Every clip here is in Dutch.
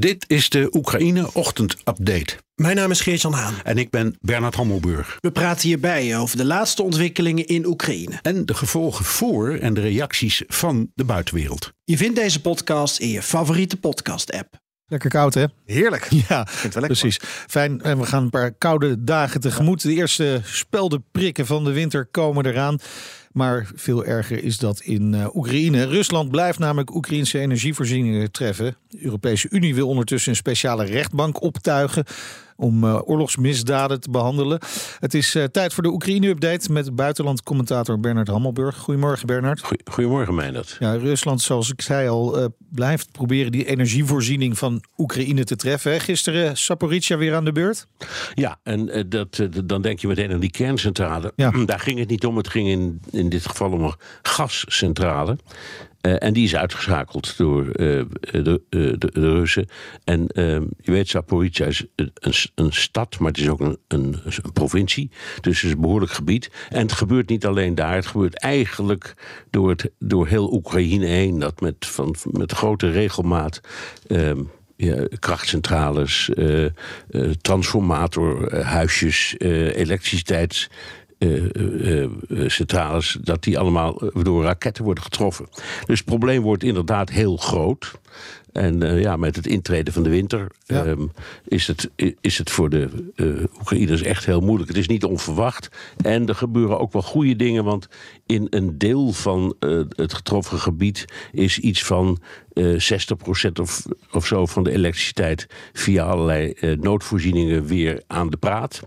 Dit is de Oekraïne Ochtend Update. Mijn naam is Geert-Jan Haan. En ik ben Bernard Hammelburg. We praten hierbij over de laatste ontwikkelingen in Oekraïne. En de gevolgen voor en de reacties van de buitenwereld. Je vindt deze podcast in je favoriete podcast-app. Lekker koud, hè? Heerlijk. Ja, precies. Fijn. En we gaan een paar koude dagen tegemoet. De eerste speldenprikken van de winter komen eraan. Maar veel erger is dat in uh, Oekraïne. Rusland blijft namelijk Oekraïnse energievoorzieningen treffen. De Europese Unie wil ondertussen een speciale rechtbank optuigen om uh, oorlogsmisdaden te behandelen. Het is uh, tijd voor de Oekraïne-update met buitenlandcommentator Bernard Hammelburg. Goedemorgen Bernard. Goedemorgen Meijnerd. Ja, Rusland, zoals ik zei al, uh, blijft proberen die energievoorziening van Oekraïne te treffen. Gisteren Saporizhia weer aan de beurt. Ja, en dat, dan denk je meteen aan die kerncentrale. Ja. Daar ging het niet om. Het ging in, in dit geval om een gascentrale. Uh, en die is uitgeschakeld door uh, de, de, de, Russen. En uh, je weet, Zaporizhia is een, stad, maar het is ook een, een, provincie. Dus het is een behoorlijk gebied. En het gebeurt niet alleen daar. Het gebeurt eigenlijk door, het, door heel Oekraïne heen. Dat met, van, met grote regelmaat. Ehm, krachtcentrales, transformatorhuisjes, elektriciteits uh, uh, centrales, dat die allemaal door raketten worden getroffen. Dus het probleem wordt inderdaad heel groot. En uh, ja, met het intreden van de winter ja. um, is, het, is het voor de uh, Oekraïners echt heel moeilijk. Het is niet onverwacht. En er gebeuren ook wel goede dingen, want in een deel van uh, het getroffen gebied is iets van 60% of, of zo van de elektriciteit via allerlei noodvoorzieningen weer aan de praat.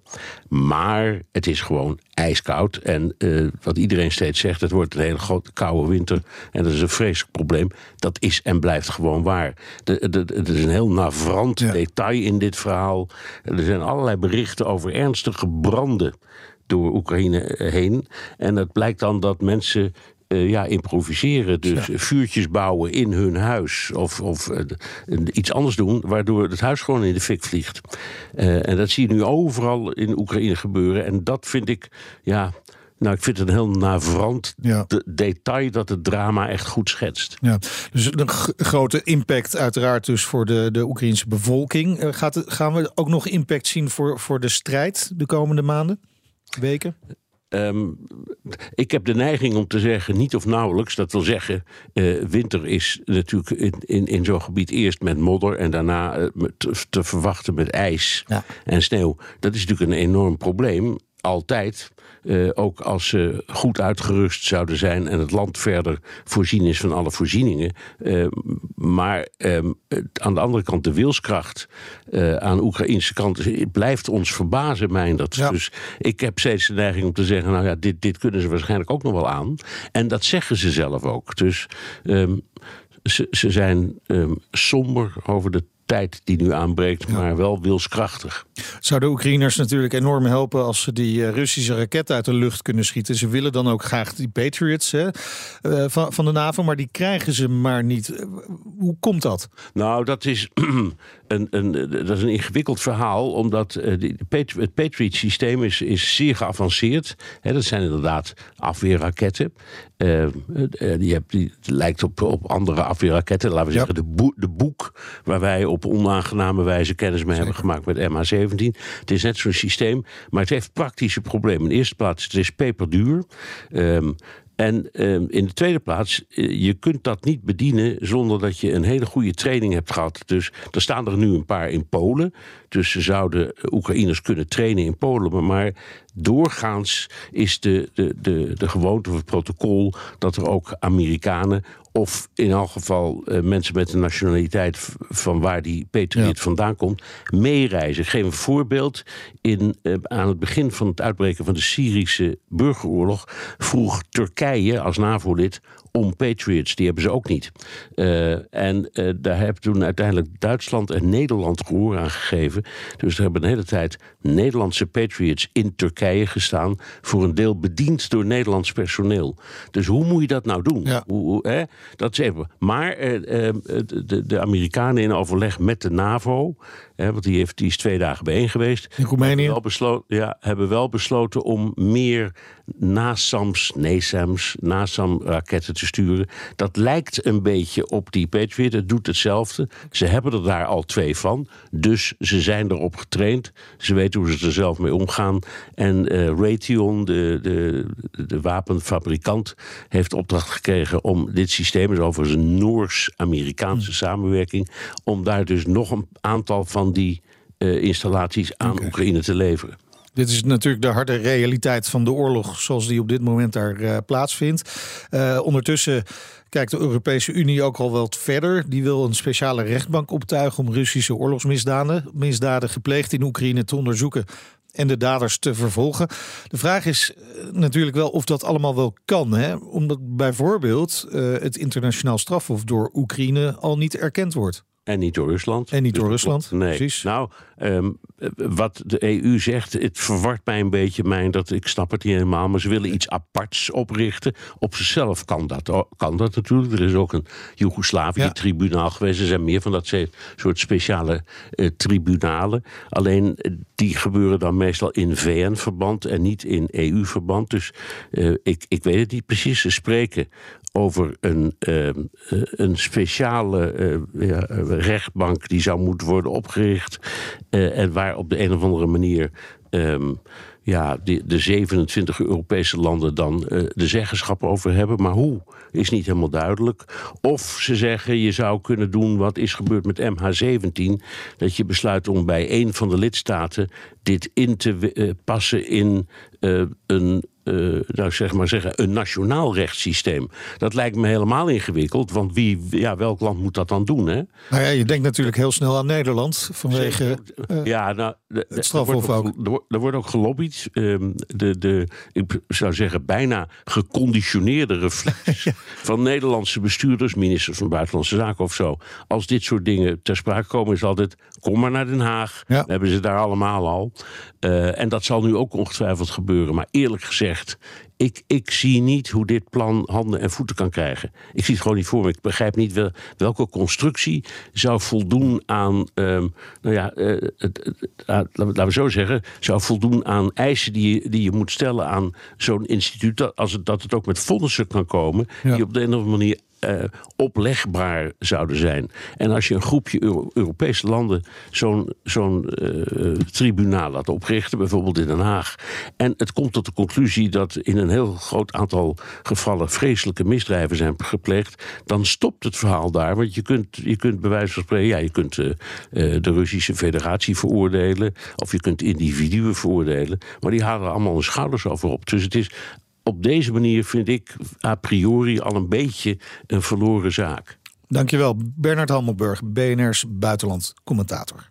Maar het is gewoon ijskoud. En wat iedereen steeds zegt, het wordt een hele grote koude winter. En dat is een vreselijk probleem. Dat is en blijft gewoon waar. Er is een heel navrant ja. detail in dit verhaal. Er zijn allerlei berichten over ernstige branden door Oekraïne heen. En het blijkt dan dat mensen uh, ja, improviseren. Dus ja. vuurtjes bouwen in hun huis. Of, of uh, iets anders doen, waardoor het huis gewoon in de fik vliegt. Uh, en dat zie je nu overal in Oekraïne gebeuren. En dat vind ik, ja. Nou, ik vind het een heel navrant ja. de detail dat het drama echt goed schetst. Ja, dus een grote impact uiteraard dus voor de, de Oekraïnse bevolking. Uh, gaat gaan we ook nog impact zien voor, voor de strijd de komende maanden, weken? Um, ik heb de neiging om te zeggen, niet of nauwelijks. Dat wil zeggen, uh, winter is natuurlijk in, in, in zo'n gebied eerst met modder en daarna uh, te, te, verwachten met ijs ja. en sneeuw. Dat is natuurlijk een enorm probleem altijd. Uh, ook als ze goed uitgerust zouden zijn en het land verder voorzien is van alle voorzieningen. Uh, maar uh, aan de andere kant, de wilskracht aan de Oekraïnse kant blijft ons verbazen, Meindert. Ja. Dus ik heb steeds de neiging om te zeggen: nou ja, dit, dit kunnen ze waarschijnlijk ook nog wel aan. En dat zeggen ze zelf ook. Dus um, ze, ze zijn um, somber over de tijd die nu aanbreekt, ja. maar wel wilskrachtig. Zou de Oekraïners natuurlijk enorm helpen als ze die Russische raketten uit de lucht kunnen schieten. Ze willen dan ook graag die Patriots hè, uh, van, van de NAVO, maar die krijgen ze maar niet. Hoe komt dat? Nou, dat is een, een, dat is een ingewikkeld verhaal, omdat uh, die, het Patriot-systeem is, is zeer geavanceerd. Hè, dat zijn inderdaad afweerraketten. Uh, die, die lijkt op, op andere afweerraketten. Laten we ja. zeggen, de, boek, de boek waar wij op onaangename wijze kennis mee hebben gemaakt met MH17. Het is net zo'n systeem, maar het heeft praktische problemen. In de eerste plaats, het is peperduur. Um, en uh, in de tweede plaats, je kunt dat niet bedienen zonder dat je een hele goede training hebt gehad. Dus er staan er nu een paar in Polen. Dus ze zouden Oekraïners kunnen trainen in Polen. Maar doorgaans is de, de, de, de gewoonte of het protocol dat er ook Amerikanen of in elk geval uh, mensen met een nationaliteit van waar die Patriot ja. vandaan komt, meereizen. Ik geef een voorbeeld. In, uh, aan het begin van het uitbreken van de Syrische burgeroorlog vroeg Turkije als NAVO-lid om Patriots. Die hebben ze ook niet. Uh, en uh, daar hebben toen uiteindelijk Duitsland en Nederland gehoor aan gegeven. Dus er hebben een hele tijd Nederlandse Patriots in Turkije gestaan. Voor een deel bediend door Nederlands personeel. Dus hoe moet je dat nou doen? Ja. Hoe, hoe, hè? Dat is even. Maar eh, eh, de, de Amerikanen in overleg met de NAVO. Hè, want die, heeft, die is twee dagen bijeen geweest. In Roemenië? Hebben wel, besloten, ja, hebben wel besloten om meer NASAMS, NASAMS, NASAM-raketten te sturen. Dat lijkt een beetje op die Patriot. Het doet hetzelfde. Ze hebben er daar al twee van. Dus ze zijn erop getraind. Ze weten hoe ze er zelf mee omgaan. En eh, Raytheon, de, de, de wapenfabrikant, heeft opdracht gekregen om dit systeem, dus overigens een Noors-Amerikaanse samenwerking, om daar dus nog een aantal van die eh, installaties aan Oekraïne te leveren. Dit is natuurlijk de harde realiteit van de oorlog zoals die op dit moment daar eh, plaatsvindt. Eh, ondertussen kijkt de Europese Unie ook al wat verder. Die wil een speciale rechtbank optuigen om Russische oorlogsmisdaden misdaden gepleegd in Oekraïne te onderzoeken en de daders te vervolgen. De vraag is natuurlijk wel of dat allemaal wel kan. Hè? Omdat bijvoorbeeld het internationaal strafhof door Oekraïne al niet erkend wordt. En niet door Rusland. En niet door Dus- Rusland, Nee. precies. Nou, ehm, wat de EU zegt, het verwart mij een beetje. Mijn, dat, ik snap het niet helemaal, maar ze willen iets aparts oprichten. Op zichzelf kan dat, kan dat natuurlijk. Er is ook een Joegoslavië-tribunaal geweest. Er zijn meer van dat soort speciale eh, tribunalen. Alleen eh, die gebeuren dan meestal in VN-verband en niet in EU-verband. Dus eh, ik, ik weet het niet precies. Ze spreken over een, ehm, eh, een speciale eh, rechtbank die zou moeten worden opgericht. eh, en waar op de een of andere manier. ehm, ja, de, de 27 Europese landen dan eh, de zeggenschap over hebben. Maar hoe is niet helemaal duidelijk. Of ze zeggen je zou kunnen doen wat is gebeurd met MH17. Dat je besluit om bij een van de lidstaten dit in te eh, passen in eh, een nou zeg maar zeggen, een nationaal rechtssysteem. Dat lijkt me helemaal ingewikkeld, want wie, ja, welk land moet dat dan doen? Hè? Nou ja, je denkt natuurlijk heel snel aan Nederland vanwege. ja, nou, de- de- strafhof er wordt ook. Er wordt, er wordt ook gelobbyd. Ehm, de, de, ik zou zeggen, bijna geconditioneerde reflex van Nederlandse bestuurders, ministers van Buitenlandse Zaken of zo. Als dit soort dingen ter sprake komen, is altijd: kom maar naar Den Haag. Ja. We hebben ze daar allemaal al. Eh, en dat zal nu ook ongetwijfeld gebeuren. Maar eerlijk gezegd, ik, ik zie niet hoe dit plan handen en voeten kan krijgen. Ik zie het gewoon niet voor me. Ik begrijp niet wel, welke constructie zou voldoen aan, ehm, nou ja, het, het- ah, laten we- laten we zo zeggen, zou voldoen aan eisen die je, die je moet stellen aan zo'n instituut. Dat, als het, dat het ook met fondsen kan komen, Ja. die op de een of andere manier eh, oplegbaar zouden zijn. En als je een groepje Euro- Europese landen zo'n zo'n eh, tribunaal laat oprichten, bijvoorbeeld in Den Haag, en het komt tot de conclusie dat in een heel groot aantal gevallen vreselijke misdrijven zijn gepleegd, dan stopt het verhaal daar. Want je kunt, je kunt bij wijze van spreken, ja, je kunt eh, de Russische Federatie veroordelen, of je kunt individuen veroordelen, maar die halen allemaal hun schouders over op. Dus het is op deze manier vind ik a priori al een beetje een verloren zaak. Dankjewel, Bernard Hammelburg, BNR's buitenland commentator.